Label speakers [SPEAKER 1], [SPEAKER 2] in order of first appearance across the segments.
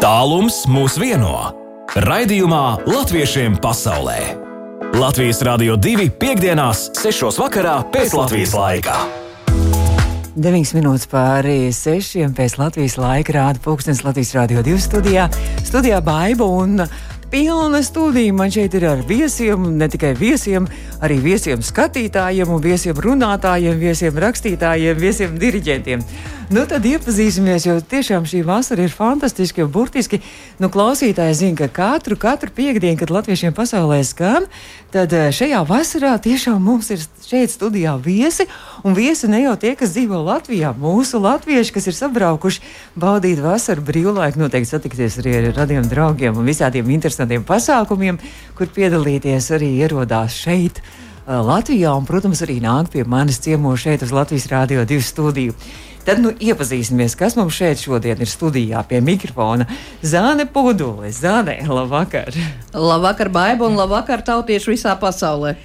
[SPEAKER 1] Tālums mūs vieno. Raidījumā Latviešiem pasaulē. Latvijas Rādio 2.5.6. vakarā pēc Latvijas laika.
[SPEAKER 2] 9 minūtes pāri 6. pēc Latvijas laika rāda pūkstens Latvijas Rādio 2 studijā. Studijā Baiba un pilna studija. Man šeit ir ar viesiem, ne tikai viesiem, arī viesiem skatītājiem, viesiem runātājiem, viesiem rakstītājiem, viesiem diriģentiem. Nu, tad iepazīsimies, jo tiešām šī vasara ir fantastiska. Burtiski nu, klausītāji zina, ka katru, katru piekdienu, kad latviešiem pasaulē skan, tad eh, šajā vasarā tiešām mums ir šeit studijā viesi. Un viesi ne jau tie, kas dzīvo Latvijā, mūsu latvieši, kas ir sabraukuši baudīt vasaru brīvlaiku, noteikti satikties arī ar radiem draugiem un visādiem interesantiem pasākumiem, kur piedalīties arī ierodās šeit. Eh, Latvijā, un, protams, arī nāk pie manis ciemos šeit uz Latvijas Rādio 2 studiju. Tad nu, iepazīsimies, kas mums šeit šodien ir studijā pie mikrofona. Zāne Pudule, Zāne, labvakar!
[SPEAKER 3] Labvakar, Baiba, un labvakar, tautieši visā pasaulē!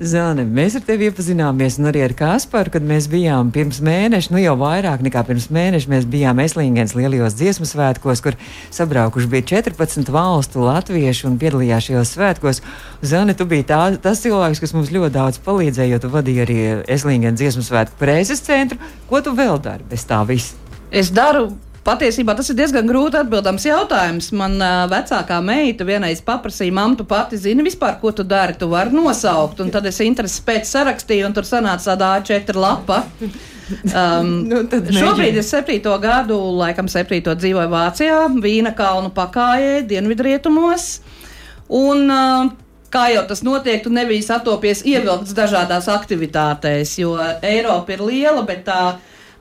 [SPEAKER 2] Zāne, mēs ar tevi iepazināmies, arī ar Kasparu, kad mēs bijām pirms mēneša, nu jau vairāk nekā pirms mēneša, mēs bijām Eslingens lielajos dziesmu svētkos, kur sabraukuši bija 14 valstu latvieši un piedalījās šajos svētkos. Zāne, tu biji tā, tas cilvēks, kas mums ļoti daudz palīdzēja, jo tu vadīji arī Eslingens dziesmu svētku preses centru. Ko tu vēl dari bez tā visa?
[SPEAKER 3] Es daru Patiesībā tas ir diezgan grūti atbildams jautājums. Man uh, vecākā meita vienreiz paprasīja, mamma, tu pati zini vispār, ko tu dari, tu vari nosaukt. Un tad es intereses pēc sarakstīju, un tur sanāca tāda A4 lapa. Um, nu, šobrīd es septīto gadu, laikam septīto dzīvoju Vācijā, Vīna kalnu pakājē, dienvidrietumos. Un, uh, kā jau tas notiek, tu nebija satopies ievilkts dažādās aktivitātēs, jo Eiropa ir liela, bet tā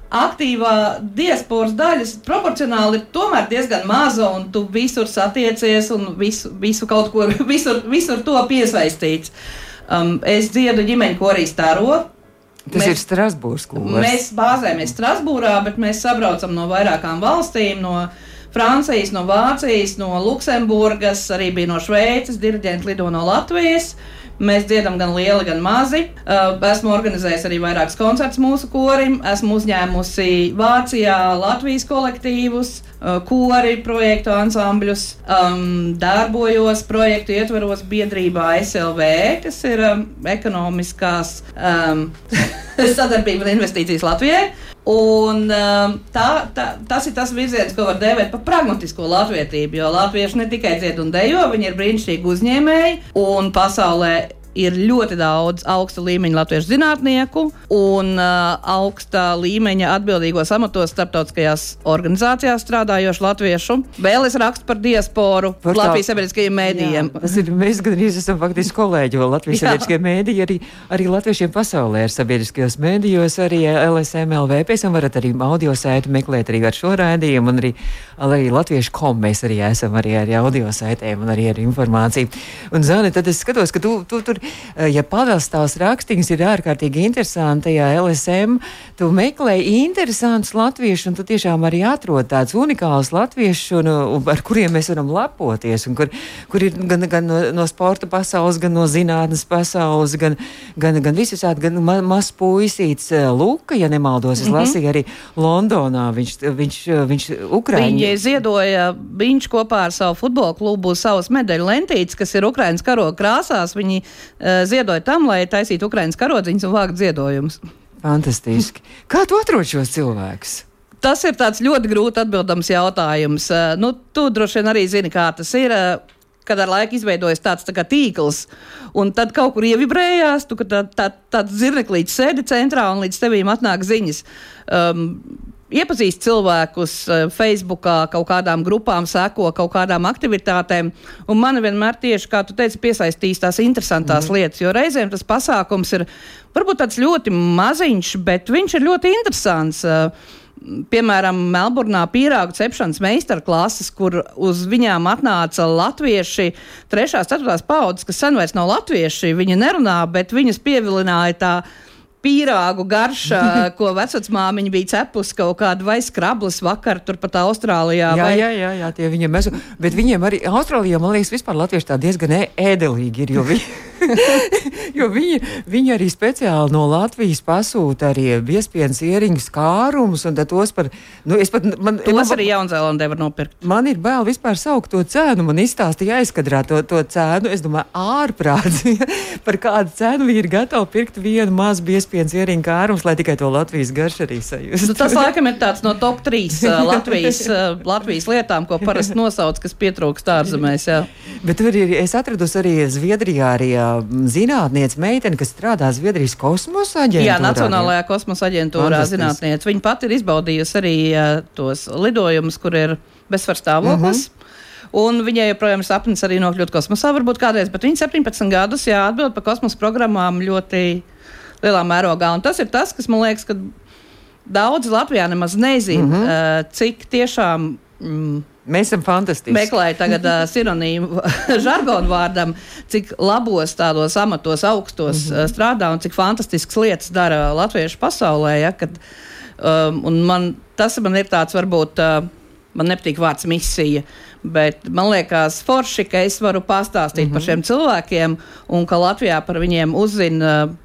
[SPEAKER 3] aktīvā diasporas daļas proporcionāli ir tomēr diezgan maza, un tu visur satiecies un visu, visu kaut ko, visur, visur to piesaistīts. Um, es dziedu ģimeņu korī staro.
[SPEAKER 2] Tas mēs, ir Strasbūras klubs.
[SPEAKER 3] Mēs bāzējamies Strasbūrā, bet mēs sabraucam no vairākām valstīm. No Francijas, no Vācijas, no Luksemburgas, arī bija no Šveices, diriģenti lido no Latvijas. Uh, Mēs dziedam gan lieli, gan mazi. Uh, esmu organizējis arī vairākus koncertus mūsu korim. Esmu uzņēmusi Vācijā Latvijas kolektīvus, uh, kori projektu ansambļus. Um, darbojos projektu ietveros biedrībā SLV, kas ir um, ekonomiskās um, sadarbības un investīcijas Latvijai. Un, um, tā, tā, tas ir tas virziens, ko var dēvēt par pragmatisko latvietību. Jo latvieši ne tikai dzied un dejo, viņi ir brīnišķīgi uzņēmēji un pasaulē ir ļoti daudz augsta līmeņa latviešu zinātnieku un uh, augsta līmeņa atbildīgos amatos starptautiskajās organizācijās strādājošu latviešu. Vēl es rakstu par diasporu par tā, Latvijas sabiedriskajiem mēdījiem.
[SPEAKER 2] Jā, ir, mēs gan esam faktiski kolēģi, jo Latvijas sabiedriskie mēdīji arī, arī latviešiem pasaulē ir sabiedriskajos mēdījos, arī LSMLV. Pēc tam varat arī audio sēti meklēt arī ar šo rādījumu un arī, arī latviešu kom mēs arī esam arī ar audio sētēm un arī ar informāciju. Un, Zani, tad es skatos, ka tu, tu tur ja pavels tavs rakstīns ir ārkārtīgi interesanti, ja LSM, tu meklē interesantus latviešus, un tu tiešām arī atrod tādus unikālus latviešus, ar kuriem mēs varam lepoties, un kur, kur ir gan, gan no, no sporta pasaules, gan no zinātnes pasaules, gan, gan, gan visvisādi, gan ma, mazs puisīts eh, Luka, ja nemaldos, es mm -hmm. lasīju arī Londonā, viņš, viņš, viņš Ukraiņu.
[SPEAKER 3] Viņi ziedoja, viņš kopā ar savu futbola klubu savus medaļu lentītes, kas ir Ukraiņas karoga krāsās, viņi uh, ziedoja tam, lai taisītu Ukraiņas karodziņus un vākt ziedojumus.
[SPEAKER 2] Fantastiski. Kā tu atrod šos cilvēkus?
[SPEAKER 3] Tas ir ļoti grūti atbildams jautājums. Uh, nu, tu droši vien arī zini, kā tas ir. Uh, kad ar laiku izveidojas tāds tā tīkls, un tad kaut kur ievibrējās, tu tā, tā, tāds zirneklīds sēdi centrā un līdz tevīm atnāk ziņas. Um, iepazīst cilvēkus eh, Facebook, kaut kādām grupām, seko kaut kādām aktivitātēm. Un man vienmēr tieši, kā tu teici, piesaistīs tās interesantās mm. lietas, jo reizēm tas pasākums ir varbūt tāds ļoti maziņš, bet viņš ir ļoti interesants. Eh, piemēram, Melburnā pīrāgu cepšanas meistarklases, kur uz viņām atnāca latvieši, trešās, ceturtās paudzes, kas sen vairs nav latvieši. Viņi nerunā, bet viņas pievilināja tā pīrāgu garša, ko vecmāmiņa bija cepusi kaut kādu vai skrablas vakar, turpat Austrālijā.
[SPEAKER 2] Jā, vai... jā, jā, jā, tie viņiem mēs, bet viņiem arī Austrālijā, man liekas, vispār latvieši tā diezgan ēdelīgi ir, jo viņi. jo viņi, viņi arī speciāli no Latvijas pasūta arī biespienas ieriņus kārumus un tos par, nu, es pat, man,
[SPEAKER 3] tos
[SPEAKER 2] man,
[SPEAKER 3] arī Jaunzēlandē var nopirkt.
[SPEAKER 2] Man ir bail vispār saukt to cenu, man izstāstīja aizkadrā to, to cenu, es domāju, ārprāts, par kādu cenu viņi ir gatavi pirkt vienu mazu biespienas ieriņu kārumus, lai tikai to Latvijas garšu arī sajust.
[SPEAKER 3] Nu, tas laikam ir tāds no top 3 uh, Latvijas, uh, Latvijas lietām, ko parasti nosauc, kas pietrūkst ārzemēs. Jā.
[SPEAKER 2] Bet tur ir, es atradu arī Zviedrijā arī zinātniece meitene, kas strādā Zviedrijas kosmosa aģentūrā.
[SPEAKER 3] Jā, Nacionālajā kosmosa aģentūrā zinātniece. Viņa pati ir izbaudījusi arī uh, tos lidojumus, kur ir bezsvars stāvoklis. Mm -hmm. Un viņai joprojām ir sapnis arī nokļūt kosmosā, varbūt kādreiz, bet viņa 17 gadus jā, atbild par kosmosa programmām ļoti lielā mērogā. Un tas ir tas, kas man liekas, ka daudzi Latvijā nemaz nezina, mm -hmm. uh, cik tiešām. Mm,
[SPEAKER 2] Mēs esam fantastiski.
[SPEAKER 3] Meklēju tagad uh, sinonīmu žargonu vārdam, cik labos tādos amatos, augstos mm -hmm. uh, strādā un cik fantastiskas lietas dara latviešu pasaulē. Ja, kad, um, man, tas man ir tāds varbūt. Uh, man nepatīk vārds misija, bet man liekas, forši, ka es varu pastāstīt mm -hmm. par šiem cilvēkiem un ka Latvijā par viņiem uzzina uh,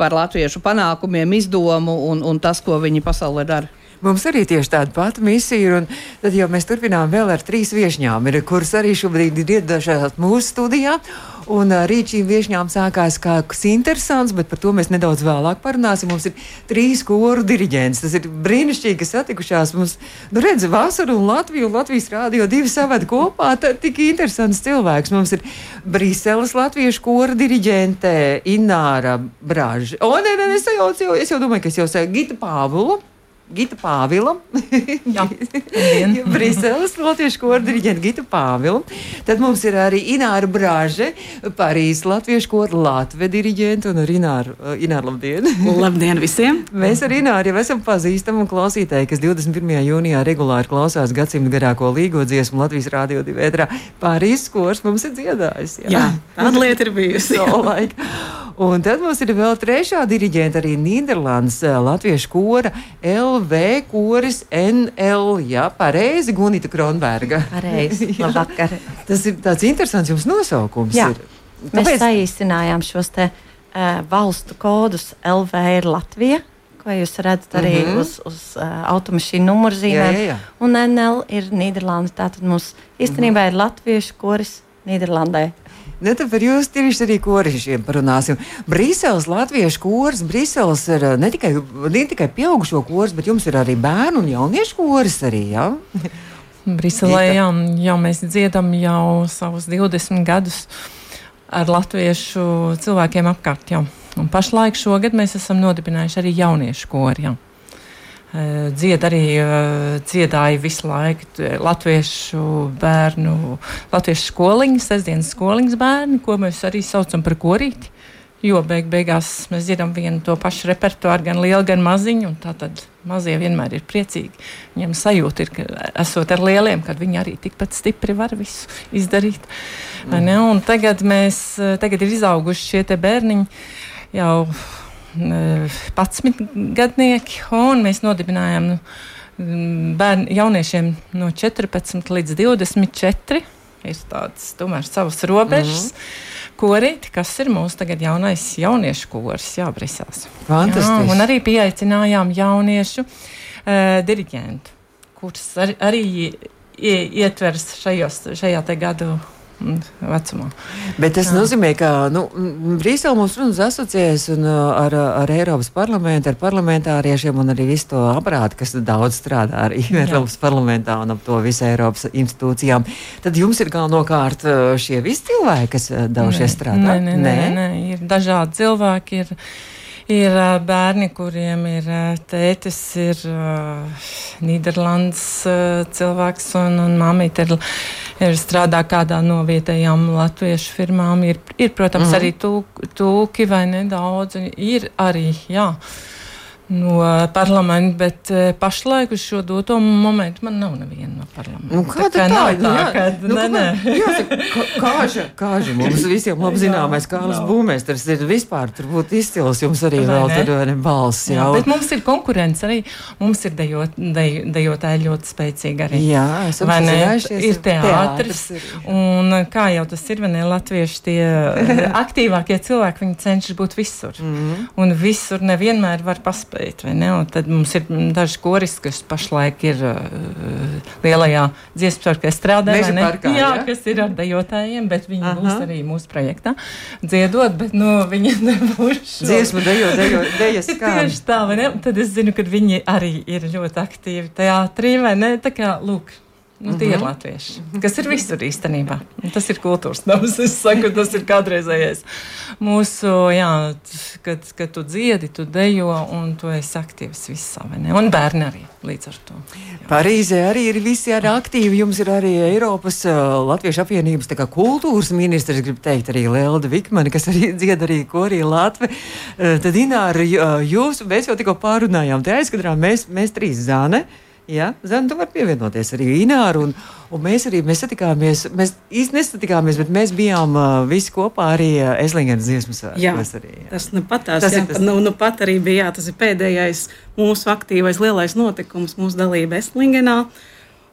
[SPEAKER 3] par latviešu panākumiem, izdomu un, un tas, ko viņi pasaulē dara.
[SPEAKER 2] Mums arī tieši tāda pati misija ir. Tad jau mēs turpinām vēl ar trīs viesņām, kuras arī šobrīd ir iedažās mūsu studijā. Un rīt šīm viesņām sākās kaut kas interesants, bet par to mēs nedaudz vēlāk parunāsim. Mums ir trīs koru diriģents. Tas ir brīnišķīgi, ka satikušās mums, nu, redz, Vasaru un Latviju Latvijas rādio divi savadi kopā. Tad tik interesants cilvēks. Mums ir Briseles latviešu kora diriģente Ināra Braža. O, nē, nē, es jau, es jau domāju, ka es jau saku Gita Pāvulu. Gita Pāvila, Briseles Latviešu koru diriģenta Gita Pāvila. Tad mums ir arī Ināra Brāže, Parīzes Latviešu koru Latvijas diriģenta un ar Ināru. Uh, Ināru labdien!
[SPEAKER 4] labdien visiem!
[SPEAKER 2] Mēs ar Ināru jau esam pazīstami un klausītāji, kas 21. jūnijā regulāri klausās gadsimtu garāko līgo dziesmu Latvijas Rādio 2 vētrā. Parīzes kors mums ir dziedājis.
[SPEAKER 4] Jā, jā tāda lieta ir bijusi.
[SPEAKER 2] Un tad mums ir vēl trešā diriģenta, arī Nīderlandes uh, Latviešu kora LV koris NL. Jā, pareizi, Gunita Kronberga.
[SPEAKER 5] Pareizi, labvakar.
[SPEAKER 2] Tas ir tāds interesants jums nosaukums.
[SPEAKER 5] Jā.
[SPEAKER 2] Ir.
[SPEAKER 5] Tāpēc... Mēs saīsinājām šos te uh, valstu kodus LV ir Latvija. Ko jūs redzat arī mm -hmm. uz, uz uh, automašīnu numurzīmēm? Jā, jā, jā. Un NL ir Nīderlanda. Tātad mums īstenībā mm -hmm. ir latviešu koris Nīderlandē.
[SPEAKER 2] Ne, tad par jūsu tieši arī korišiem parunāsim. Brīseles latviešu kurs, Brīseles ir ne tikai, ne tikai pieaugušo kurs, bet jums ir arī bērnu un jauniešu kurs arī, jā?
[SPEAKER 4] Briselē, jā, jau mēs dziedam jau savus 20 gadus ar latviešu cilvēkiem apkārt, jā. Un pašlaik šogad mēs esam nodibinājuši arī jauniešu kori, jā. Eh, dzied arī eh, dziedāja visu laiku latviešu bērnu, latviešu skoliņas, sestdienas skoliņas bērni, ko mēs arī saucam par korīti. Jo beig beigās mēs dzirdam vienu to pašu repertuāru, gan lielu, gan maziņu. Tātad mazie vienmēr ir priecīgi. Viņiem sajūta ir, ka esot ar lieliem, kad viņi arī tikpat stipri var visu izdarīt. Mm. Tagad, mēs, eh, tagad ir izauguši šie bērniņi jau 11 gadnieki, un mēs nodibinājām nu, bērnu, jauniešiem no 14 līdz 24. Ir tādas tomēr savas robežas. Mm -hmm. Korīti, kas ir mūsu tagad jaunais jauniešu kurs, Jā, Brisels.
[SPEAKER 2] Fantastiski. Jā,
[SPEAKER 4] un arī pieaicinājām jauniešu uh, diriģentu, kurš ar, arī ietvers šajos, šajā te gadu vecumā.
[SPEAKER 2] Bet tas Jā. nozīmē, ka nu, Brīselē mums runas asociējas un, uh, ar, ar Eiropas parlamentu, ar parlamentāriešiem un arī visu to aparātu, kas daudz strādā arī Jā. Eiropas parlamentā un ap to visu Eiropas institūcijām. Tad jums ir galvenokārt uh, šie visi cilvēki, kas uh, devušies strādāt?
[SPEAKER 4] Nē, nē, nē, nē, nē, ir dažādi cilvēki. Ir, Ir bērni, kuriem ir tētis, ir uh, Nīderlandes uh, cilvēks, un, un mamīte ir, ir strādā kādā no vietējām latviešu firmām. Ir, ir protams, mm. arī tūki vai nedaudz. Ir arī, jā. No parlamenta, bet uh, pašlaik uz šo doto momentu man nav neviena no parlamenta.
[SPEAKER 2] Nu, kā tā,
[SPEAKER 4] tā,
[SPEAKER 2] tā,
[SPEAKER 4] tā ka,
[SPEAKER 2] nu,
[SPEAKER 4] nē, nē.
[SPEAKER 2] Jāsaka, kāža, kāža mums visiem labi zināmais Kārlis Būmēsters ir vispār turbūt izcils, jums arī
[SPEAKER 4] Vai
[SPEAKER 2] vēl tur ne balss
[SPEAKER 4] Jā,
[SPEAKER 2] jau.
[SPEAKER 4] bet mums ir konkurence arī. Mums ir dejot, dej, dejotāji ļoti spēcīgi arī.
[SPEAKER 2] Jā, esam
[SPEAKER 4] Vai ne? Ir teātris.
[SPEAKER 2] ir.
[SPEAKER 4] Un uh, kā jau tas ir, vai ne? Latvieši tie uh, aktīvākie cilvēki, viņi cenšas būt visur. Mm. -hmm. Un visur nevienmēr var paspēt, Un tad mums ir daži koristi, kas pašlaik ir uh, lielajā dziesmu
[SPEAKER 2] Meža
[SPEAKER 4] ne?
[SPEAKER 2] parkā,
[SPEAKER 4] jā,
[SPEAKER 2] jā?
[SPEAKER 4] kas ir ar dejotājiem, bet viņi
[SPEAKER 2] Aha.
[SPEAKER 4] Būs arī mūsu projektā dziedot, bet nu, viņi nebūs. šo-
[SPEAKER 2] Dziesmu dejo, dejo, dejas.
[SPEAKER 4] Tieši tā, vai ne? Tad es zinu, ka viņi arī ir ļoti aktīvi teātrī, vai ne? Tā kā, lūk. Nu, tie mm -hmm. ir latvieši, kas ir visur īstenībā. Tas ir kultūras nams. Es saku, tas ir kādreizējais mūsu, jā, kad, kad tu dziedi, tu dejo un tu esi aktīvs visā, vai ne? Un bērni arī līdz ar to.
[SPEAKER 2] Parīzē arī ir visi arī aktīvi. Jums ir arī Eiropas uh, Latviešu apvienības tā kā kultūras ministrs, gribu teikt, arī Lelda Vikmane, kas arī dzied arī korī Latvi. Uh, tad, Ināra, jūs, mēs jau tikko pārunājām, te aizkadrā mēs, mēs trīs zāne. Jā, Zana, tu vari pievienoties arī Ināru. Un, un mēs arī mēs satikāmies, mēs īsti nesatikāmies, bet mēs bijām uh, visi kopā arī uh, Eslingenas dziesmu svētkos.
[SPEAKER 6] Tas nu pat tās,
[SPEAKER 2] Tas
[SPEAKER 6] jā,
[SPEAKER 2] tas-.
[SPEAKER 6] Nu, nu pat arī bija jā, tas pēdējais mūsu aktīvais lielais notikums, mūsu dalība Eslingenā.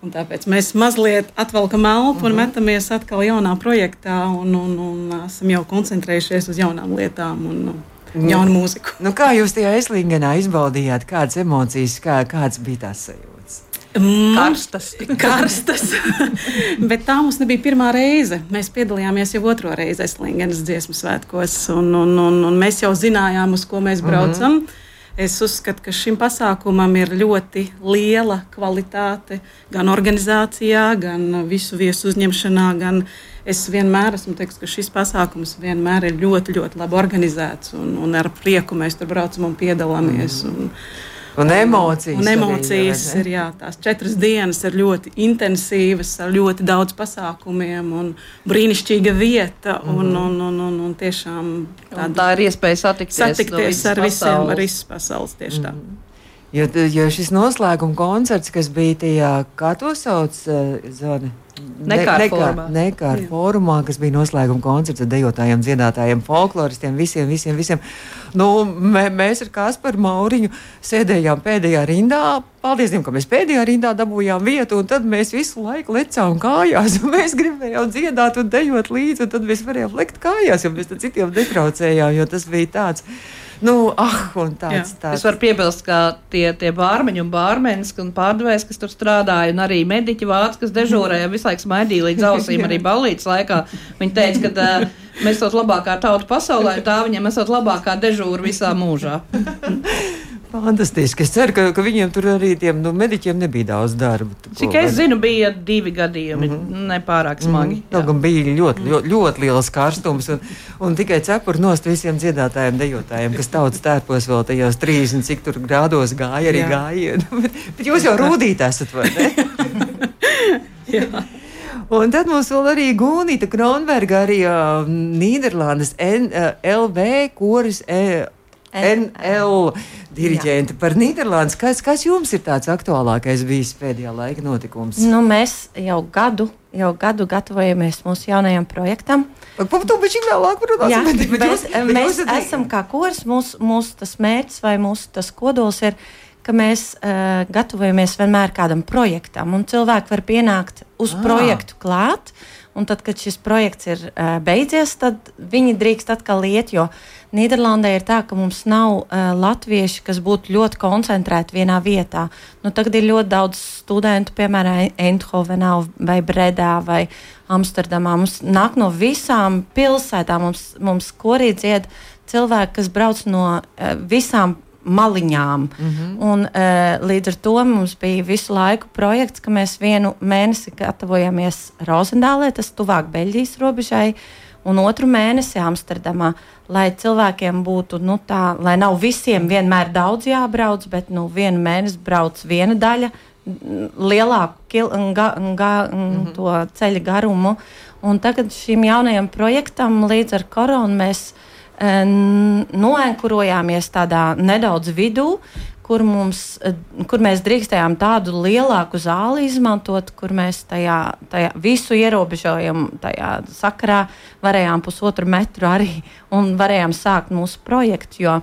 [SPEAKER 6] Un tāpēc mēs mazliet atvelkam elpu un metamies atkal jaunā projektā, un, un, un esam jau koncentrējušies uz jaunām lietām un un jaunu mūziku.
[SPEAKER 2] Nu, kā jūs tajā Eslingenā izbaudījāt, kādas emocijas, kā, kāds bija tās sajūtas?
[SPEAKER 3] Karstas.
[SPEAKER 6] Karstas. Bet tā mums nebija pirmā reize. Mēs piedalījāmies jau otro reizi Eslingenas dziesmu svētkos, un, un, un, un mēs jau zinājām, uz ko mēs braucam. Mm -hmm. Es uzskatu, ka šim pasākumam ir ļoti liela kvalitāte gan organizācijā, gan visu viesu uzņemšanā. Gan es vienmēr esmu teiks, ka šis pasākums vienmēr ir ļoti, ļoti labi organizēts, un, un ar prieku mēs tur braucam un piedalāmies. Un,
[SPEAKER 2] Un emocijas.
[SPEAKER 6] Un
[SPEAKER 2] arī,
[SPEAKER 6] emocijas
[SPEAKER 2] ne?
[SPEAKER 6] ir jā, tās četras dienas, ir ļoti intensīvas, ar ļoti daudz pasākumiem un brīnišķīga vieta. Un,
[SPEAKER 2] Mhm.
[SPEAKER 6] un, un, un, un tiešām
[SPEAKER 3] Un
[SPEAKER 6] tāda
[SPEAKER 3] tā ir iespēja satikties,
[SPEAKER 6] satikties ar visiem,
[SPEAKER 3] pasaules.
[SPEAKER 6] ar visas pasaules. Tieši tā.
[SPEAKER 2] Jo, jo šis noslēguma koncerts, kas bija tajā, kā to sauc, eh, Zani?
[SPEAKER 3] Nekāra fórumā.
[SPEAKER 2] Nekāra fórumā, kas bija noslēguma koncerts ar dejotājiem, dziedātājiem, folkloristiem, visiem, visiem, visiem. Nu, mē, mēs ar Kasparu Mauriņu sēdējām pēdējā rindā. Paldies Dievam, ka mēs pēdējā rindā dabūjām vietu, un tad mēs visu laiku lecām kājās. un Mēs gribējām dziedāt un dejot līdzi, un tad mēs varējām lekt kājās, jo mēs citiem netraucējām, jo tas bija tāds. Nu, ah, un tāds,
[SPEAKER 6] Jā.
[SPEAKER 2] tāds.
[SPEAKER 3] Es varu piebilst, ka tie, tie bārmeņi un bārmenis un pārdevējs, kas tur strādāja, un arī mediķi vāci, kas dežūrēja, visu laiku smaidīja līdz ausīm arī balītas laikā. Viņi teica, ka uh, mēs esam labākā tauta pasaulē, un tā viņiem esat labākā dežūra visā mūžā.
[SPEAKER 2] Fantastiski. Es ceru, ka, ka viņiem tur arī tiem nu, mediķiem nebija daudz darba.
[SPEAKER 3] Cik
[SPEAKER 2] ko,
[SPEAKER 3] es zinu, bija divi gadījumi, mm -hmm. nepārāk smagi.
[SPEAKER 2] Mhm. Kaut gan bija ļoti, ļoti, ļoti liels karstums un, un tikai cepuri nost visiem dziedātājiem, dejotājiem, kas tautas tērpos vēl tajos 30, cik tur grādos gāja arī
[SPEAKER 6] Jā.
[SPEAKER 2] gājienu. Bet, bet jūs jau rūdīt esat, vai ne?
[SPEAKER 6] Jā.
[SPEAKER 2] Un tad mums vēl arī Gunita Kronberga, arī uh, Nīderlandes N, uh, LV koris. Uh, NL diriģenti par Nīderlandes. Kas, kas jums ir tāds aktuālākais bijis pēdējā laika notikums?
[SPEAKER 5] Nu, mēs jau gadu, jau gadu gatavojamies mūsu jaunajam projektam.
[SPEAKER 2] Par to ir vēlāk runās.
[SPEAKER 5] Jā,
[SPEAKER 2] bet- bet
[SPEAKER 5] mēs,
[SPEAKER 2] jūs- bet
[SPEAKER 5] mēs
[SPEAKER 2] jūs
[SPEAKER 5] esam kā kurs, mūsu, mūsu tas mērķis vai mūsu tas kodols ir, ka mēs uh, gatavojamies vienmēr kādam projektam, un cilvēki var pienākt uz
[SPEAKER 2] Ah.
[SPEAKER 5] ah. projektu klāt. Un tad, kad šis projekts ir uh, beidzies, tad viņi drīkst atkal iet. Jo Nīderlandē ir tā, ka mums nav uh, latvieši, kas būtu ļoti koncentrēti vienā vietā. Nu, tagad ir ļoti daudz studentu, piemēram, Eindhovenā, vai Bredā, vai Amsterdamā. Mums nāk no visām pilsētām, mums, mums korī dzied cilvēki, kas brauc no uh, visām maliņām. Mm -hmm. un, uh, līdz ar to mums bija visu laiku projekts, ka mēs vienu mēnesi gatavojamies Rozendālē, tas tuvāk Beļģijas robežai, un otru mēnesi Amsterdamā, lai cilvēkiem būtu nu, tā, lai nav visiem vienmēr daudz jābrauc, bet nu, vienu mēnesi brauc viena daļa. n- Lielāku ga, ga, mm -hmm. to ceļa garumu. Un tagad šim jaunajam projektam līdz ar koronu mēs noenkurojāmies tādā nedaudz vidū, kur, mums, kur mēs drīkstējām tādu lielāku zāli izmantot, kur mēs tajā, tajā visu ierobežojumu tajā sakarā varējām pusotru metru arī un varējām sākt mūsu projektu. Jo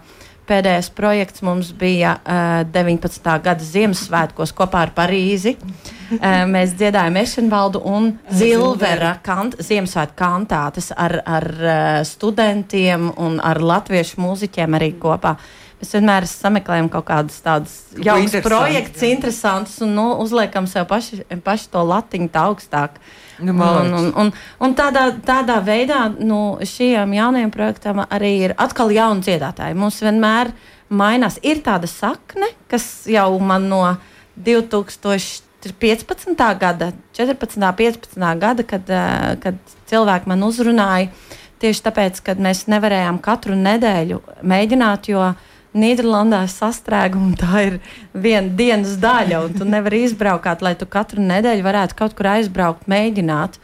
[SPEAKER 5] pēdējais projekts mums bija uh, 19. gada Ziemassvētkos kopā ar Parīzi. Uh, mēs dziedājām Ešenvaldu un Zilvera kant, Ziemassvētku kantātes ar, ar uh, studentiem un ar latviešu mūziķiem arī kopā. Mēs vienmēr sameklējam kaut kādas tādas jaunas projekts, jā. interesantas un nu, uzliekam sev paši, paši to latiņu tā augstāk. Nu, un, un, un, un tādā, tādā veidā nu, šiem jaunajiem projektiem arī ir atkal jauni dziedātāji. Mums vienmēr mainās. Ir tāda sakne, kas jau man no 2015. gada, 14. un 15. gada, kad, eh, kad cilvēki man uzrunāja. Tieši tāpēc, ka mēs nevarējām katru nedēļu mēģināt, jo Nīderlandē sastrēguma tā ir viena dienas daļa, un tu nevari izbraukt, lai tu katru nedēļu varētu kaut kur aizbraukt, mēģināt.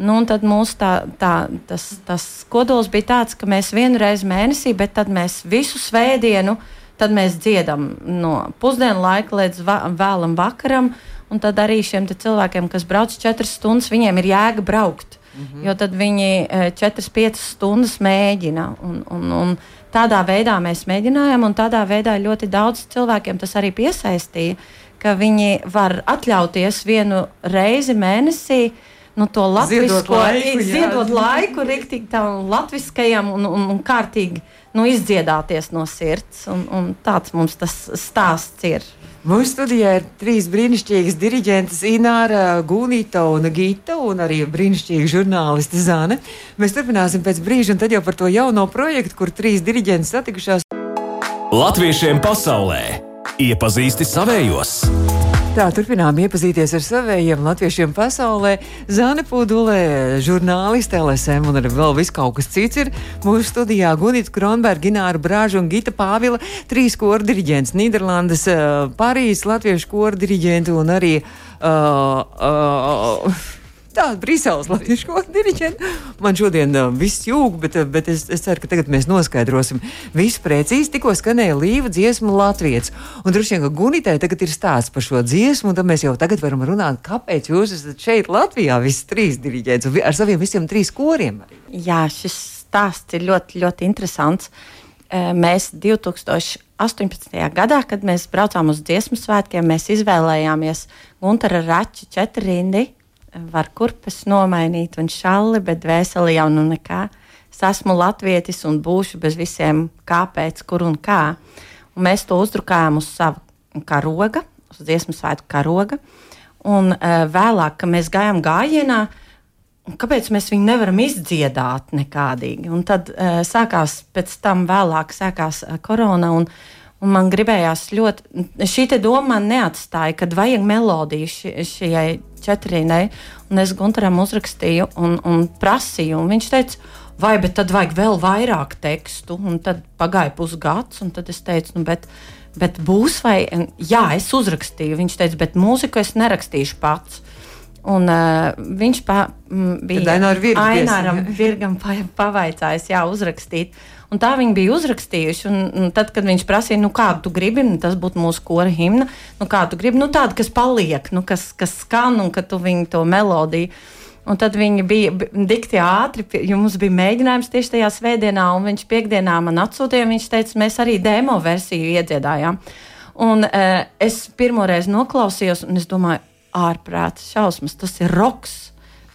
[SPEAKER 5] Nu, tad mūsu tā, tā, tas, tas kodols bija tāds, ka mēs vienu reizi mēnesī, bet tad mēs visu svētdienu mēs dziedam no pusdienu laika līdz va vēlam vakaram. Un tad arī šiem cilvēkiem, kas brauc četras stundas, viņiem ir jēga braukt. Mm -hmm. Jo tad viņi e, četras, piecas stundas mēģina. Un, un, un, tādā veidā mēs mēģinājām, un tādā veidā ļoti daudz cilvēkiem tas arī piesaistīja, ka viņi var atļauties vienu reizi mēnesī. Nu, to latviešu laiku, ziedot laiku, rīktīgi tam latviskajam un, un, un kārtīgi nu, izdziedāties no sirds. Un, un tāds mums tas stāsts ir.
[SPEAKER 2] Mūsu studijā ir trīs brīnišķīgas diriģentes, Ināra, Gunita un Gita, un arī brīnišķīga žurnāliste Zāne. Mēs turpināsim pēc brīža, un tad jau par to jauno projektu, kur trīs diriģentes satikušās.
[SPEAKER 1] Latviešiem pasaulē iepazīsti savējos!
[SPEAKER 2] Tā turpinām iepazīties ar saviem latviešiem pasaulē. Zāne Pūdulē, žurnāliste LSM un arī vēl viss kaut kas cits ir. Mūsu studijā Gunita Kronberga, Gināra Brāža un Gita Pāvila, trīs koru diriģents, Nīderlandes, uh, Parīzes, latviešu koru diriģenti un arī. Uh, uh, tāda Briseles latviešu diriģenta. Man šodien uh, viss jūg, bet, uh, bet es, es ceru, ka tagad mēs noskaidrosim visu precīzi. Tikko skanēja līva dziesma Latvijas. Un droši vien, ka Gunitē tagad ir stāsts par šo dziesmu, un tad mēs jau tagad varam runāt, kāpēc jūs esat šeit Latvijā, visi trīs diriģents, ar saviem visiem trīs koriem.
[SPEAKER 5] Jā, šis stāsts ir ļoti, ļoti interesants. Mēs 2018. gadā, kad mēs braucām uz dziesmu svētkiem, mēs izvēlējāmies Gunteru Raču četrindi var kurpes nomainīt un šalli, bet dvēseli jau nu nekā. Es esmu latvietis un būšu bez visiem kāpēc, kur un kā. Un mēs to uzdrukājām uz savu karoga, uz dziesmu svētku karoga. Un uh, vēlāk, kad mēs gājām gājienā, kāpēc mēs viņu nevaram izdziedāt nekādīgi. Un tad uh, sākās pēc tam vēlāk sākās uh, korona. Un, Un man gribējās ļoti, šī doma man neatstāja, kad vajag melodiju ši, šai četrīnai. Un es Gunteram uzrakstīju un, un prasīju, un viņš teica, vai tad vajag vēl vairāk tekstu. Un tad pagāja pusgads, un tad es teicu, nu, bet, bet būs vai. Jā, es uzrakstīju. Viņš teica, bet mūziku es nerakstīšu pats. Un, uh, viņš pa, m, bija Aināram Virgam pavaicājis, jā, uzrakstīt. Un tā viņi bija uzrakstījuši. Un, un tad, kad viņš prasīja, nu, kādu tu gribi, nu, tas būtu mūsu kora himna, nu, kādu tu gribi, nu, tādu, kas paliek, nu, kas, kas skan un ka tu viņu to melodiju. Un tad viņi bija dikti ātri, mums bija mēģinājums tieši tajā svētdienā, un viņš piekdienā man atsūtīja. Viņš teica, mēs arī demo versiju iedziedājām. Un uh, es pirmoreiz noklausījos, un es domāju, ārprāts, šausmas, tas ir roks.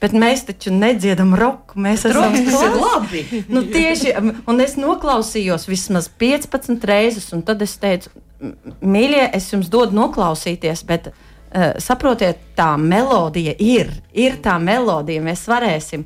[SPEAKER 5] Bet mēs taču nedziedam roku. Mēs esam
[SPEAKER 3] labi.
[SPEAKER 5] nu, tieši, un es noklausījos vismaz 15 reizes, un tad es teicu, mīļie, es jums dodu noklausīties, bet uh, saprotiet, tā melodija ir, ir tā melodija, mēs varēsim.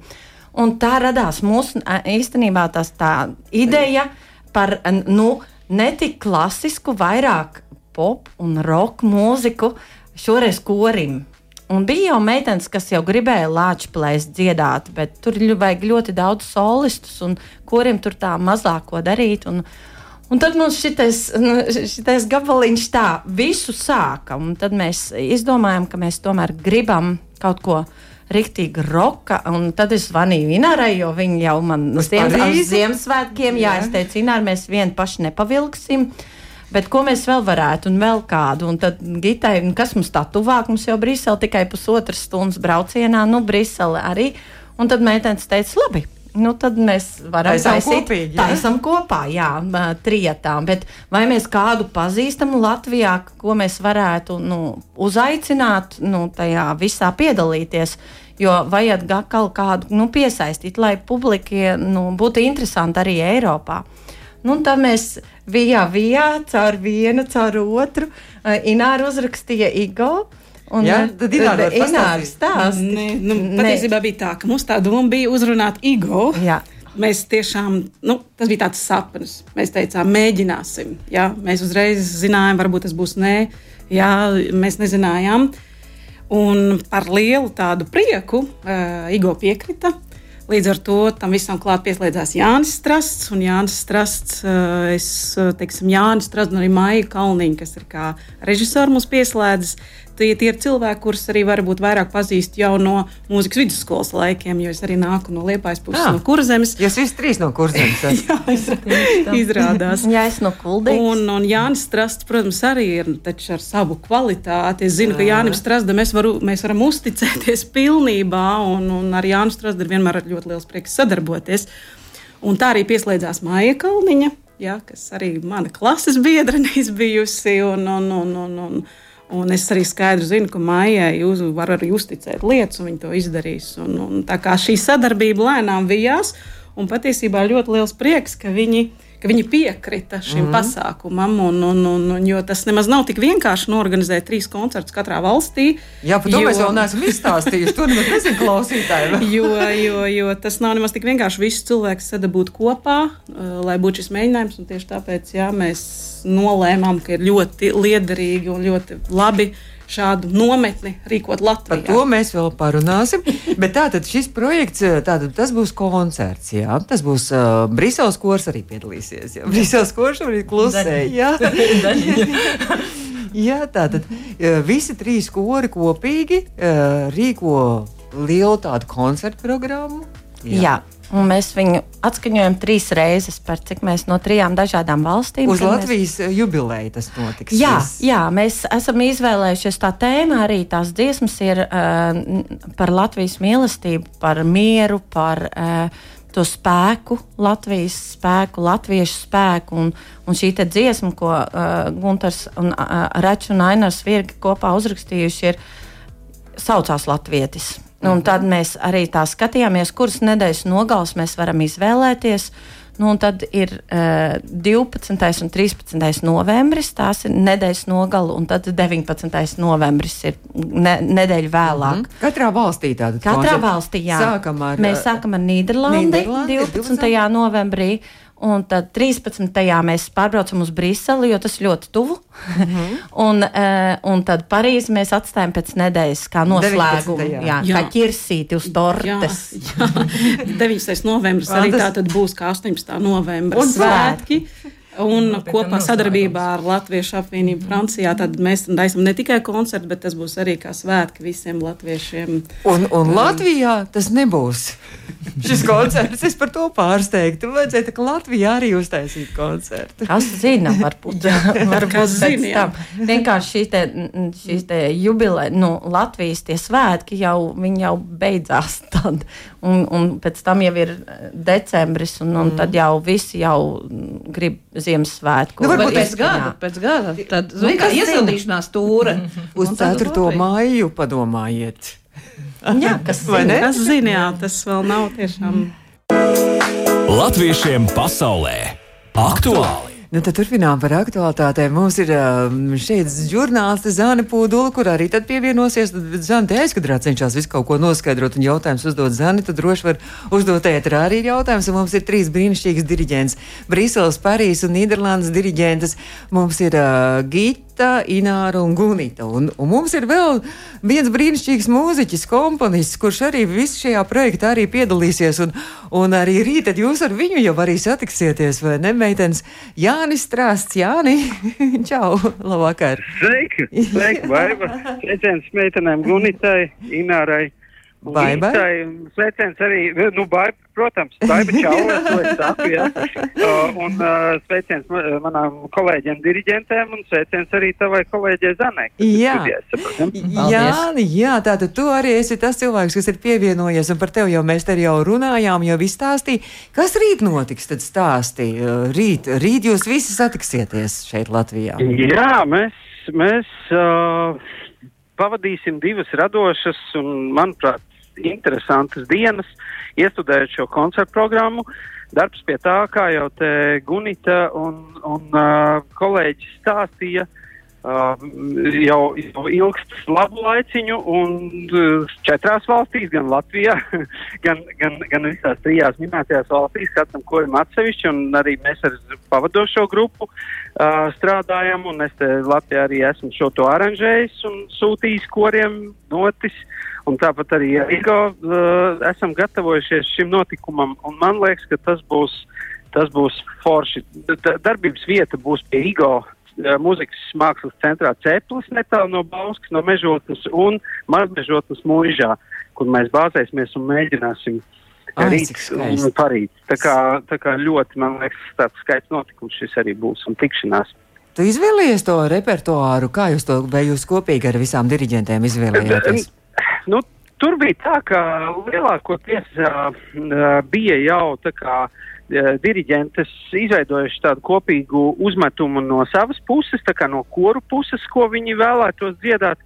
[SPEAKER 5] Un tā radās mūsu īstenībā tas, tā ideja par nu, ne tik klasisku, vairāk pop un roka mūziku, šoreiz korim. Un bija jau meitenes, kas jau gribēja lāčplēs dziedāt, bet tur vajag ļoti daudz solistus, un kuriem tur tā mazāko darīt. Un, un tad mums šitais, nu, šitais gabaliņš tā visu sāka, un tad mēs izdomājam, ka mēs tomēr gribam kaut ko riktīgi roka. Un tad es zvanīju Inārai, jo viņa jau man uz Ziemassvētkiem, jā, jā, es teicu, Ināra, mēs vien paši nepavilksim. Bet ko mēs vēl varētu, un vēl kādu? Un tad Gitai, kas mums tā tuvāk, mums jau Brisele tikai pusotras stundas braucienā, nu, Brisele arī. Un tad meitenes teica, labi, nu, tad mēs varam
[SPEAKER 2] taisīt
[SPEAKER 5] esam kopā, jā, trijotām. Bet vai mēs kādu pazīstam Latvijā, ko mēs varētu nu, uzaicināt, nu, tajā visā piedalīties? Jo vajag kaut kādu nu, piesaistīt, lai publikai nu, būtu interesanti arī Eiropā. Nu, tad mēs vijā, vijā, caur vienu, caur otru. Ināra uzrakstīja Igo.
[SPEAKER 2] Un, ja? Tad
[SPEAKER 5] ir arī stāsts.
[SPEAKER 6] Nu, patiesībā bija tā, ka mums tā doma bija uzrunāt Igo.
[SPEAKER 5] Jā.
[SPEAKER 6] Mēs tiešām, nu, tas bija tāds sapnis. Mēs teicām, mēģināsim. Jā, mēs uzreiz zinājām, varbūt tas būs nē. Jā, mēs nezinājām. Un par lielu tādu prieku uh, Igo piekrita. Līdz ar to tam visam klāt pieslēdzās Jānis Strasts. Jānis Strasts, uh, es teiksim, Jānis Strasts un arī Maija Kalniņa, kas ir kā režisori mums pieslēdzas tie, tie ir cilvēki, kurus arī varbūt vairāk pazīst jau no mūzikas vidusskolas laikiem, jo es arī nāku no Liepājas puses, ah, no Kurzemes.
[SPEAKER 2] Jūs visi trīs no Kurzemes.
[SPEAKER 6] Jā, izrādās.
[SPEAKER 5] Jā, es no Kuldīgas.
[SPEAKER 6] Un, un Jānis Strasts, protams, arī ir ar savu kvalitāti. Es zinu, ka Jānim Strastam mēs, varu, mēs varam uzticēties pilnībā, un, un ar Jānu Strastu ir vienmēr ļoti liels prieks sadarboties. Un tā arī pieslēdzās Maija Kalniņa, ja, kas arī mana klases biedrene bijusi. Un, un, un, un, un, Un es arī skaidri zinu, ka maijai jūs varat arī uzticēt lietas, un viņi to izdarīs. Un, un tā kā šī sadarbība lēnām vijās, un patiesībā ļoti liels prieks, ka viņi, ka viņi piekrita šim mm pasākumam. Un, un, un, un, jo tas nemaz nav tik vienkārši norganizēt trīs koncertus katrā valstī.
[SPEAKER 2] Jā, par to jo, mēs vēl neesam izstāstījuši. To nemaz nezinu klausītāji.
[SPEAKER 6] jo, jo, jo tas nav nemaz tik vienkārši visus cilvēkus sadabūt kopā, uh, lai būtu šis mēģinājums. Tieši tāpēc jā, mēs nolēmām, ka ir ļoti liederīgi un ļoti labi šādu nometni rīkot Latvijā.
[SPEAKER 2] Par to mēs vēl parunāsim. Bet tātad šis projekts, tātad tas būs koncerts, jā. Tas būs uh, Briseles kurs arī piedalīsies. Jā. Briseles kurs arī klusē, jā. jā, tātad visi trīs kori kopīgi uh, rīko lielu tādu koncertu programmu.
[SPEAKER 5] Jā. jā. Un mēs viņu atskaņojam trīs reizes, par cik mēs no trijām dažādām valstīm.
[SPEAKER 2] Uz Latvijas mēs... jubileju tas notiks.
[SPEAKER 5] Jā, viss. jā, mēs esam izvēlējušies tā tēma arī tās dziesmas ir uh, par Latvijas mīlestību, par mieru, par uh, to spēku, Latvijas spēku, latviešu spēku. Un, un šī dziesma, ko uh, Gunārs un uh, Rečs un Ainars Virgi kopā uzrakstījuši, ir saucās Latvietis. Nu, un tad mēs arī tā skatījāmies, kuras nedēļas nogales mēs varam izvēlēties. Nu, tad ir uh, 12. un 13. novembris, tās ir nedēļas nogala, un tad 19. novembris ir ne, nedēļa vēlāk. Mm -hmm.
[SPEAKER 2] Katrā valstī tāda
[SPEAKER 5] Katrā koncept. valstī, jā.
[SPEAKER 2] Sākam ar,
[SPEAKER 5] mēs sākam ar Nīderlandi 12. 12. novembrī. Un tad 13. mēs pārbraucam uz Briseli, jo tas ļoti tuvu. Mm -hmm. un, uh, un tad Parīzi mēs atstājam pēc nedēļas, kā noslēgumu. Jā, jā, kā ķirsīti uz tortes. Jā,
[SPEAKER 6] jā. 9. novembris arī tā tad būs kā 18. novembris.
[SPEAKER 5] Un svētki.
[SPEAKER 6] Un no, kopā sadarbībā ar Latviešu apvienību Francijā mēs taisām ne tikai koncertu, bet tas būs arī kā svētki visiem latviešiem.
[SPEAKER 2] Un, un Latvijā tas nebūs. Šis koncerts, es par to pārsteigtu. Vajadzētu, ka Latvijā arī uztaisītu koncertu.
[SPEAKER 5] Kas zina, varbūt, varbūt zina, jā. Vienkārši šīs te, šīs te jubileja, nu, Latvijas tie svētki jau, jau beidzās tad. Un, un pēc tam jau ir decembris, un, un mm. tad jau visi jau grib Ziemassvētku.
[SPEAKER 3] Nu, varbūt pēc gada, pēc gada. Tad, nu, iesildīšanās tūra.
[SPEAKER 2] Uz 4. maiju padomājiet.
[SPEAKER 6] jā, kas zina, kas zina, jā, tas vēl nav tiešām.
[SPEAKER 1] Latviešiem pasaulē aktuāli!
[SPEAKER 2] Nu, tad turpinām par aktualitātēm. Mums ir um, šeit žurnāliste Zāne Pūdula, kur arī tad pievienosies. Tad Zāne aizkadrā cenšas visu kaut ko noskaidrot un jautājums uzdot Zāni. Tad droši var uzdot ētrā arī jautājums. Un mums ir trīs brīnišķīgas diriģents - Briseles, Parīzes un Nīderlandes diriģentes. Mums ir uh, Gita. Rita, Ināra un Gunita. Un, un mums ir vēl viens brīnišķīgs mūziķis, komponists, kurš arī visu šajā projektā arī piedalīsies. Un, un arī rīt jūs ar viņu jau arī satiksieties, vai ne, meitenes? Jānis Strāsts, Jāni, čau, labvakar!
[SPEAKER 7] Sveiki, sveiki, Vaiva! Sveiciens meitenēm Gunitai, Inārai
[SPEAKER 2] Baibai.
[SPEAKER 7] Sveiciens arī, nu, bai, protams, Baiba Čaula, to es saku, jā. Uh, un uh, sveiciens manām kolēģiem diriģentēm un sveiciens arī tavai kolēģei Zanai.
[SPEAKER 2] Jā, jā, jā, tātad tu arī esi tas cilvēks, kas ir pievienojies, un par tevi jau mēs te jau runājām, jau izstāstīja. Kas rīt notiks, tad stāstīja. Rīt, rīt jūs visi satiksieties šeit Latvijā.
[SPEAKER 7] Jā, mēs, mēs uh, pavadīsim divas radošas un, manuprāt, interesantas dienas, iestudējot šo koncertu programmu. Darbs pie tā, kā jau te Gunita un, un uh, kolēģis stāstīja, uh, jau, jau ilgst labu laiciņu un uh, četrās valstīs, gan Latvijā, gan, gan, gan visās trijās minētajās valstīs, katram korim atsevišķi, un arī mēs ar pavadošo grupu uh, strādājam, un es te Latvijā arī esmu šo to aranžējis un sūtījis koriem notis. Uh, Un tāpat arī Igo uh, esam gatavojušies šim notikumam, un man liekas, ka tas būs, tas būs forši. D darbības vieta būs pie uh, mūzikas mākslas centrā Ceplis, netālu no Bauskas, no Mežotnes un Mazmežotnes mūžā, kur mēs bāzēsimies un mēģināsim rīt un parīt. Tā kā, tā kā ļoti, man liekas, tāds skaists notikums šis arī būs un tikšanās.
[SPEAKER 2] Tu izvēlējies to repertuāru, kā jūs to, vai jūs kopīgi ar visām diriģentēm izvēlējāties?
[SPEAKER 7] Nu, tur bija tā, ka lielākoties uh, bija jau tā kā uh, diriģentes izveidojuši tādu kopīgu uzmetumu no savas puses, tā kā no koru puses, ko viņi vēlētos dziedāt.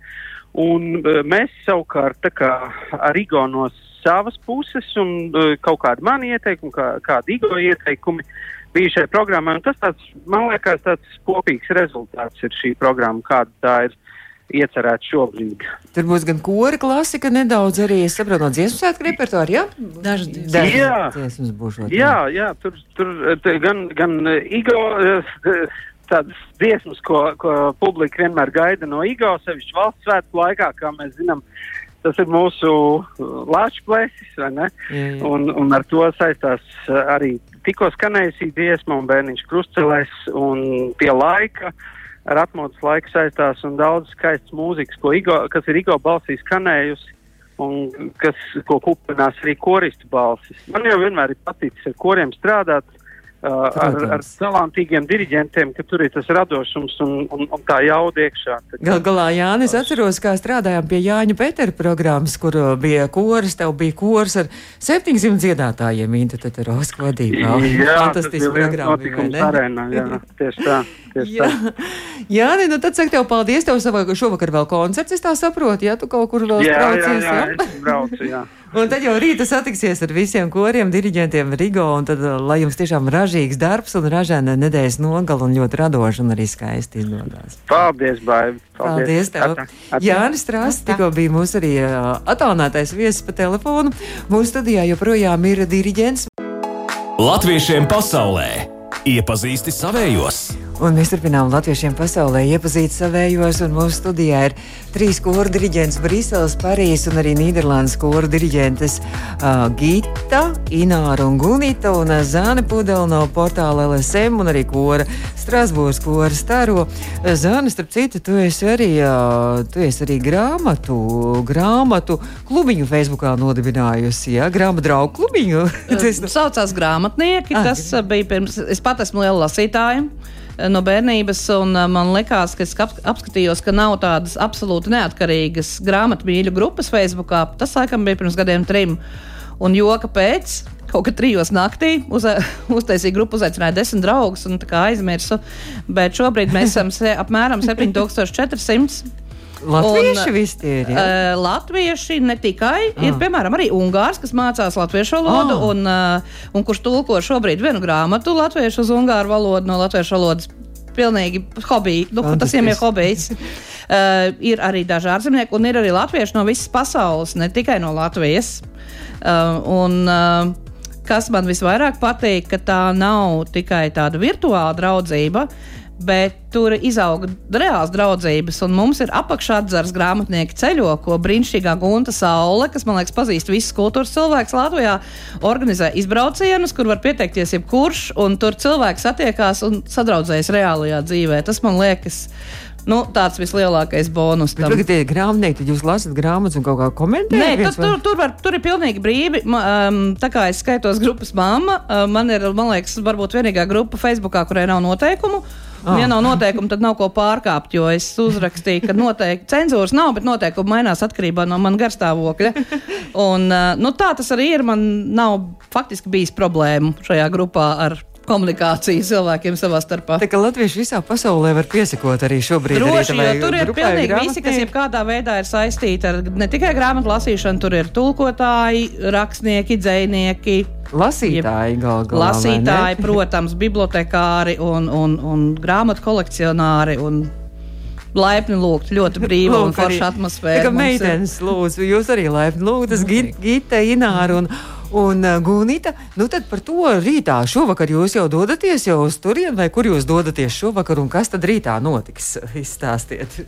[SPEAKER 7] Un uh, mēs savukārt kā, ar Igo no savas puses un uh, kaut kādi mani ieteikumi, kā, kādi Igo ieteikumi bija šai programmai. Tas tāds, man liekas, tāds kopīgs rezultāts ir šī programma, kāda tā ir iecerēts šobrīd.
[SPEAKER 2] Tur būs gan kora klasika, nedaudz arī, es saprotu, no dziesmu svētku repertuāra, jā?
[SPEAKER 6] Dažas dziesmas.
[SPEAKER 7] Jā,
[SPEAKER 2] dziesmas būs.
[SPEAKER 7] Jā, jā, tur, tur gan, gan Igo, tādas dziesmas, ko, ko publika vienmēr gaida no Igo, sevišķi valsts svētku laikā, kā mēs zinām, tas ir mūsu lāču plēsis, vai ne? Jā, jā. Un, un ar to saistās arī tikko skanējusī dziesma un bērniņš krustcelēs un pie laika. Uh, ar atmodas laiku saistās un daudz skaistas mūzikas, Igo, kas ir Igo balsī skanējusi un kas, ko kupinās arī koristu balsis. Man jau vienmēr ir paticis ar koriem strādāt, ar, ar talantīgiem diriģentiem, ka tur ir tas radošums un, un, un tā jauda iekšā. Tā
[SPEAKER 2] Gal galā, Jānis, atceros, kā strādājām pie Jāņa Petera programmas, kur uh, bija kors, tev bija kors ar 700 dziedātājiem Inta Teterovska vadībā.
[SPEAKER 7] Jā, Fantastisks programma ne? Arēnā, jā, tieši tā.
[SPEAKER 2] Jā, jā nē, nu tad saku tev paldies. Tev savā, šovakar vēl koncerts, es tā saprotu, ja tu kaut kur vēl
[SPEAKER 7] jā, braucies. Jā, jā, jā, braucu, jā.
[SPEAKER 2] Un tad jau rītā satiksies ar visiem koriem, diriģentiem Rigo, un tad, lai jums tiešām ražīgs darbs un ražēna nedēļas nogala un ļoti radoši un arī skaisti izdodas.
[SPEAKER 7] Paldies, Baivi!
[SPEAKER 2] Paldies, Paldies tev! Atā, atā. Jānis Strāsts tikko bija mūsu arī attālinātais viesis pa telefonu. Mūsu studijā joprojām ir diriģents.
[SPEAKER 1] Latviešiem pasaulē iepazīsti savējos!
[SPEAKER 2] Un mēs turpinām latviešiem pasaulē iepazīt savējos, un mūsu studijā ir trīs koru diriģents Briseles, Parīzes un arī Nīderlandes koru diriģentes uh, Gita, Ināra un Gunita un Zāne Pudela no portāla LSM un arī kora Strasbūras kora staro. Zāne, starp citu, tu esi arī, uh, tu esi arī grāmatu, grāmatu klubiņu Facebookā nodibinājusi, jā, ja? grāmatu draugu klubiņu.
[SPEAKER 3] Tas saucās grāmatnieki, ah, tas bija pirms, es pat esmu liela lasītāja. Eh, no bērnības, un eh, man liekas, ka es apskatījos, ka nav tādas absolūti neatkarīgas grāmatu mīļu grupas Facebook. Tas laikam bija pirms gadiem trim. Un joka pēc, kaut kad trijos naktī, uz, uztaisīja grupu, uzaicināja desmit draugus un aizmirsu. Bet šobrīd mēs esam se, apmēram 7400.
[SPEAKER 2] Latvieši un, visi tie ir. Ja?
[SPEAKER 3] Uh, latvieši ne tikai, ah. ir piemēram arī Ungārs, kas mācās latviešu valodu ah. un, uh, un kurš tulko šobrīd vienu grāmatu latviešu uz ungāru valodu no latviešu valodas. Pilnīgi hobiji. Nu, tas viņiem ir hobijs. Uh, ir arī daži ārzemnieki, un ir arī latvieši no visas pasaules, ne tikai no Latvijas. Uh, un, uh, kas man visvairāk patīk, ka tā nav tikai tāda virtuāla draudzība, bet tur izauga reāls draudzības. Un mums ir apakšādzars grāmatnieki ceļo, ko brīnišķīgā Gunta Saule, kas man liekas pazīst visas kultūras cilvēks Latvijā, organizē izbraucienus, kur var pieteikties jebkurš, un tur cilvēks satiekās un sadraudzējas reālajā dzīvē. Tas man liekas Nu, tāds vislielākais bonus.
[SPEAKER 2] Bet, tagad ir grāmatnieki, tad jūs lasat grāmatas un kaut kā komentējat.
[SPEAKER 3] Nē, tur, tur, tur, var, tur ir pilnīgi brīvi. Um, tā kā es skaitos grupas māma, uh, man ir, man liekas, varbūt vienīgā grupa Facebookā, kurai nav noteikumu. Ah. Ja nav noteikumu, tad nav ko pārkāpt, jo es uzrakstīju, ka noteikti cenzūras nav, bet noteikumi mainās atkarībā no manas garstāvokļa. Un, uh, nu, tā tas arī ir. Man nav faktiski bijis problēmu šajā grupā ar komunikāciju cilvēkiem savā starpā.
[SPEAKER 2] Tā kā latvieši visā pasaulē var piesakot arī šobrīd.
[SPEAKER 3] Droši, arī, tur ir pilnīgi visi, kas jebkādā veidā ir saistīti ar ne tikai grāmatu lasīšanu, tur ir tulkotāji, rakstnieki, dzēnieki.
[SPEAKER 2] Lasītāji, gal galā.
[SPEAKER 3] Lasītāji, protams, bibliotekāri un, un, un grāmatu kolekcionāri. Un laipni lūgt, ļoti brīva un forša atmosfēra.
[SPEAKER 2] Tā kā meitenes lūdzu, jūs arī laipni lūgtas, Gita, Ināra un, Un uh, Gunita, nu tad par to rītā šovakar jūs jau dodaties jau uz turieni, vai kur jūs dodaties šovakar, un kas tad rītā notiks? Izstāstiet!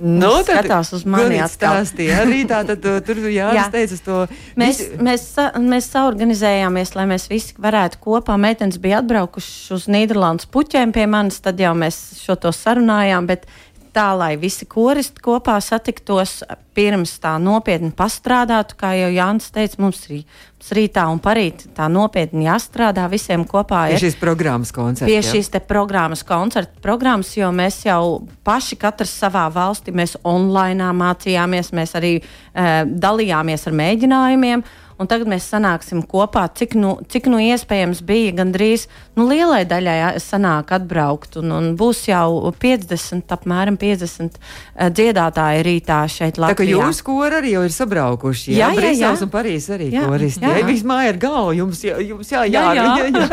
[SPEAKER 5] Nu, tad skatās uz mani
[SPEAKER 2] stāstīja. Arī tā, tad uh, tur Jānis Jā. teica to.
[SPEAKER 5] Mēs, visi... mēs, mēs saorganizējāmies, lai mēs visi varētu kopā. Meitenes bija atbraukušas uz Nīderlandes puķiem pie manis, tad jau mēs šo to sarunājām, bet tā, lai visi koristi kopā satiktos pirms tā nopietni pastrādātu, kā jau Jānis teica, mums ir mums rītā un parīt tā nopietni jāstrādā visiem kopā.
[SPEAKER 2] Pie šīs programmas koncerta.
[SPEAKER 5] Pie šīs te programmas koncerta programmas, jo mēs jau paši katrs savā valstī, mēs online mācījāmies, mēs arī e, dalījāmies ar mēģinājumiem un tagad mēs sanāksim kopā, cik nu, cik nu iespējams bija gandrīz nu, lielai daļai sanāk atbraukt. Un, un būs jau 50, apmēram 50 uh, dziedātāji rītā šeit Latvijā. Tā kā
[SPEAKER 2] jūs kori arī jau ir sabraukuši, jā, jā, jā, jā. un Parīs arī jā, koristi. Jā, jā. Viss māja ir galva, jums, jā, jums jā, jā, jā, jā, jā,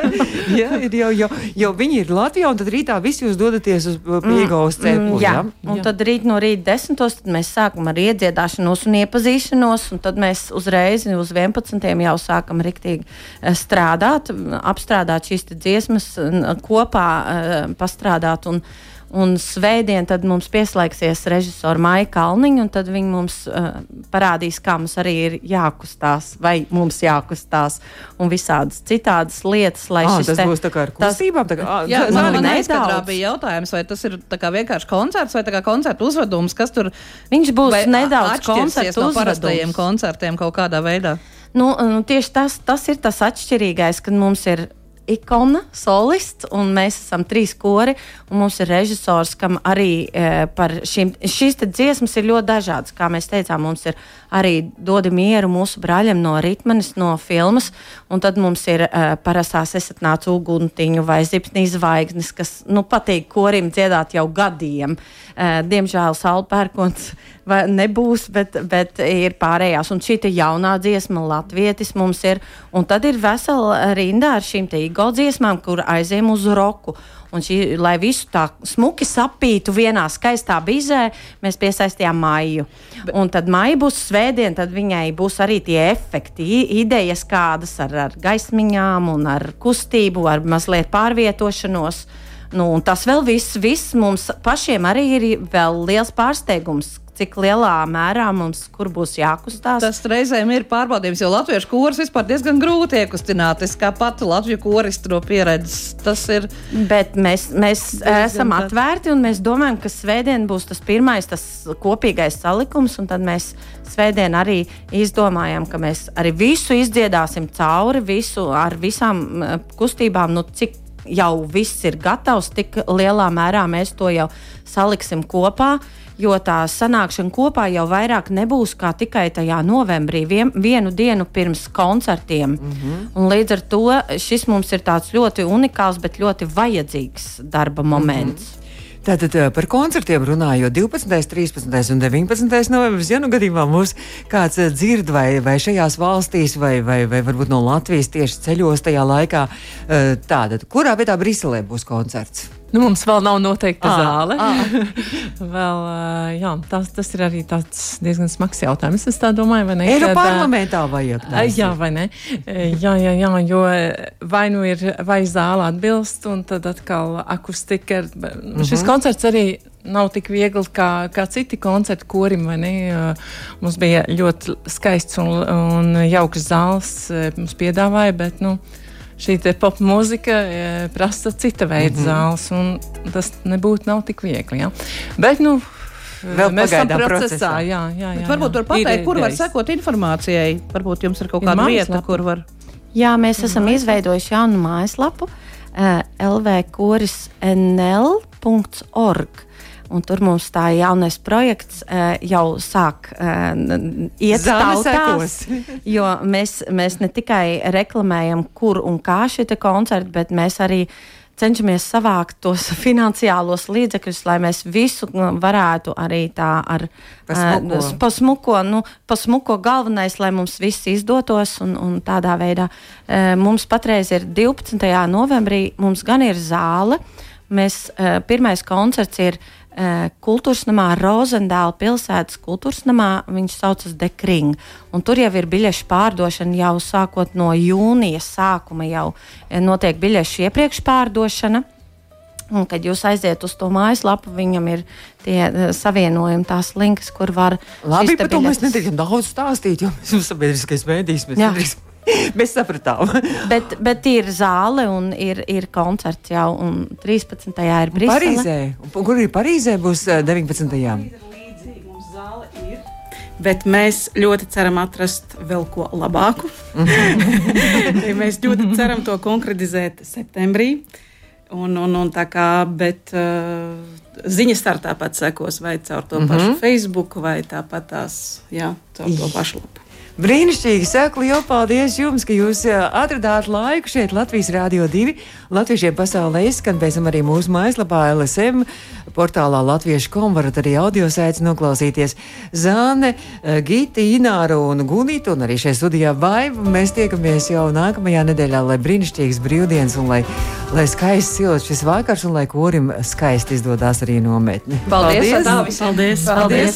[SPEAKER 2] jā, ir jau, jau, jau viņi ir Latvijā, un tad rītā visi jūs dodaties uz Pīgaus cepu. Mm,
[SPEAKER 5] jā. jā, un tad rīt no rīta desmitos mēs sākam ar iedziedāšanos un iepazīšanos, un tad mēs uzreiz uz 11. 11. jau sākam riktīgi eh, strādāt, apstrādāt šīs dziesmas, kopā eh, pastrādāt. Un, Un svētdien tad mums pieslēgsies režisora Maija Kalniņa, un tad viņi mums uh, parādīs, kā mums arī ir jākustās, vai mums jākustās, un visādas citādas lietas.
[SPEAKER 2] Ah, tas te, būs tā kā ar kustībām. Tā kā,
[SPEAKER 3] ah, jā, man, man aizkadrā bija jautājums, vai tas ir vienkārši koncerts vai koncertu uzvedums, kas tur
[SPEAKER 5] Viņš būs nedaudz koncertu
[SPEAKER 3] no parastajiem koncertiem kaut kādā veidā.
[SPEAKER 5] Nu, nu, tieši tas, tas ir tas atšķirīgais, kad mums ir ikona, solists, un mēs esam trīs kori. Mums ir režisors, kam arī e, par šīm, šīs dziesmas ir ļoti dažādas. Kā mēs teicām, mums ir arī dodi mieru mūsu brāļiem no ritmenes, no filmas, un tad mums ir e, parastās esat nāc uguntiņu vai zipsnīs zvaigznes, kas nu, patīk korim dziedāt jau gadiem. E, diemžēl Saula Pērkons nebūs, bet, bet ir pārējās. Un šī jaunā dziesma, Latvijas mums ir, un tad ir vesela rinda ar šīm īgo dziesmām, kur aizējām uz roku. Un šī, lai visu tā smuki sapītu vienā skaistā bizē, mēs piesaistījām māju. Un tad māja būs svētdiena, tad viņai būs arī tie efekti, idejas kādas ar, ar gaismiņām un ar kustību, ar mazliet pārvietošanos. Nu, tas vēl viss, viss mums pašiem arī ir liels pārsteigums, cik lielā mērā mums kur būs jākustās.
[SPEAKER 3] Tas reizēm ir pārbaudījums, jo latviešu koris vispār diezgan grūti iekustināt. Es kā pati latviešu koristu no pieredzes tas ir.
[SPEAKER 5] Bet mēs, mēs esam tā. atvērti un mēs domājam, ka svētdien būs tas pirmais, tas kopīgais salikums, un tad mēs svētdien arī izdomājam, ka mēs arī visu izdziedāsim cauri, visu ar visām kustībām, nu, cik jau viss ir gatavs, tik lielā mērā mēs to jau saliksim kopā jo tā sanākšana kopā jau vairāk nebūs kā tikai tajā novembrī, vien, vienu dienu pirms koncertiem. Mm -hmm. Un līdz ar to šis mums ir tāds ļoti unikāls, bet ļoti vajadzīgs darba moments. Mm -hmm.
[SPEAKER 2] Tātad par koncertiem runājot, 12, 13 un 19 novembris, ja nu gadījumā mūs kāds dzird vai, vai šajās valstīs, vai, vai, vai varbūt no Latvijas tieši ceļos tajā laikā, tātad kurā vietā Briselē būs koncerts?
[SPEAKER 4] Nu, mums vēl nav noteikta à, zāle. À. vēl, jā, tas, tas ir arī diezgan smags jautājums. Es domāju, vai ne?
[SPEAKER 2] Eiropas parlamentā vajag.
[SPEAKER 4] Tās. Jā, vai ne? Jā, jā, jā, jo vai nu ir, vai zāle atbilst, un tad atkal akustika. Mm -hmm. Šis koncerts arī nav tik viegli kā, kā citi koncerti korim. Mums bija ļoti skaists un, un jauks zāles, mums piedāvāja, bet nu, šī pop mūzika e, prasa cita veida mm -hmm. zāles, un tas nebūtu nav tik viegli. Ja? Bet, nu,
[SPEAKER 2] Vēl mēs esam procesā.
[SPEAKER 4] procesā. Jā, jā, jā, jā.
[SPEAKER 3] Varbūt var pateikt, kur var sekot informācijai. Varbūt jums ir kaut
[SPEAKER 4] Ir
[SPEAKER 3] kāda vieta,
[SPEAKER 4] mājaslapa.
[SPEAKER 3] kur var.
[SPEAKER 5] Jā, mēs esam izveidojuši jaunu mājaslapu uh, lvkorisnl.org. Un tur mums tā jaunais projekts uh, jau sāk uh, iet tautās, jo mēs, mēs ne tikai reklamējam, kur un kā šie koncerti, bet mēs arī cenšamies savākt tos finansiālos līdzekļus, lai mēs visu nu, varētu arī tā ar
[SPEAKER 2] Pa smuko.
[SPEAKER 5] eh, pa smuko, nu, pa smuko galvenais, lai mums viss izdotos un, un tādā veidā. Eh, Mums patreiz ir 12. novembrī, mums gan ir zāle. Mēs, eh, pirmais koncerts ir eh, Kultūras namā, Rozendāla pilsētas kultūras namā. Viņš saucas Dekring. Un tur jau ir biļešu pārdošana jau sākot no jūnija sākuma. Jau eh, notiek biļešu iepriekš pārdošana. Un, kad jūs aiziet uz to mājaslapu, viņam ir tie eh, savienojumi, tās links, kur var.
[SPEAKER 2] Labi, par to mēs nedrīkstam daudz stāstīt, jo mēs esam sabiedriskais mēdījis. Mēs, nedrīkstam- mēs sapratām.
[SPEAKER 5] Bet, bet ir zāle un ir, ir koncerts jau. un 13. ir Brisele.
[SPEAKER 2] Parīzē. Un Kur ir Parīzē? Būs eh, 19.
[SPEAKER 6] Līdzīgi mums zāle ir. Bet mēs ļoti ceram atrast vēl ko labāku. mēs ļoti ceram to konkretizēt septembrī. Un, un, un tā kā, bet uh, ziņas ar tāpat sekos vai caur to mm -hmm. pašu Facebook, vai tāpat tās, jā, caur to pašu lapu.
[SPEAKER 2] Brīnišķīgi! Saku lielu paldies jums, ka jūs eh, atradāt laiku šeit Latvijas Rādio 2. Latviešiem pasaulē izskan, pēc tam arī mūsu mājaslapā LSM portālā latviešu.com varat arī audio sēdes noklausīties. Zāne, eh, Gita, Ināra un Gunita un arī šeit studijā Vaiva. Mēs tiekamies jau nākamajā nedēļā, lai brīnišķīgas brīvdienas un lai, lai skaists silts šis vakars un lai korim skaisti izdodas arī nometni.
[SPEAKER 3] Paldies!
[SPEAKER 2] Paldies!
[SPEAKER 3] Paldies!
[SPEAKER 6] Paldies!
[SPEAKER 3] Paldies.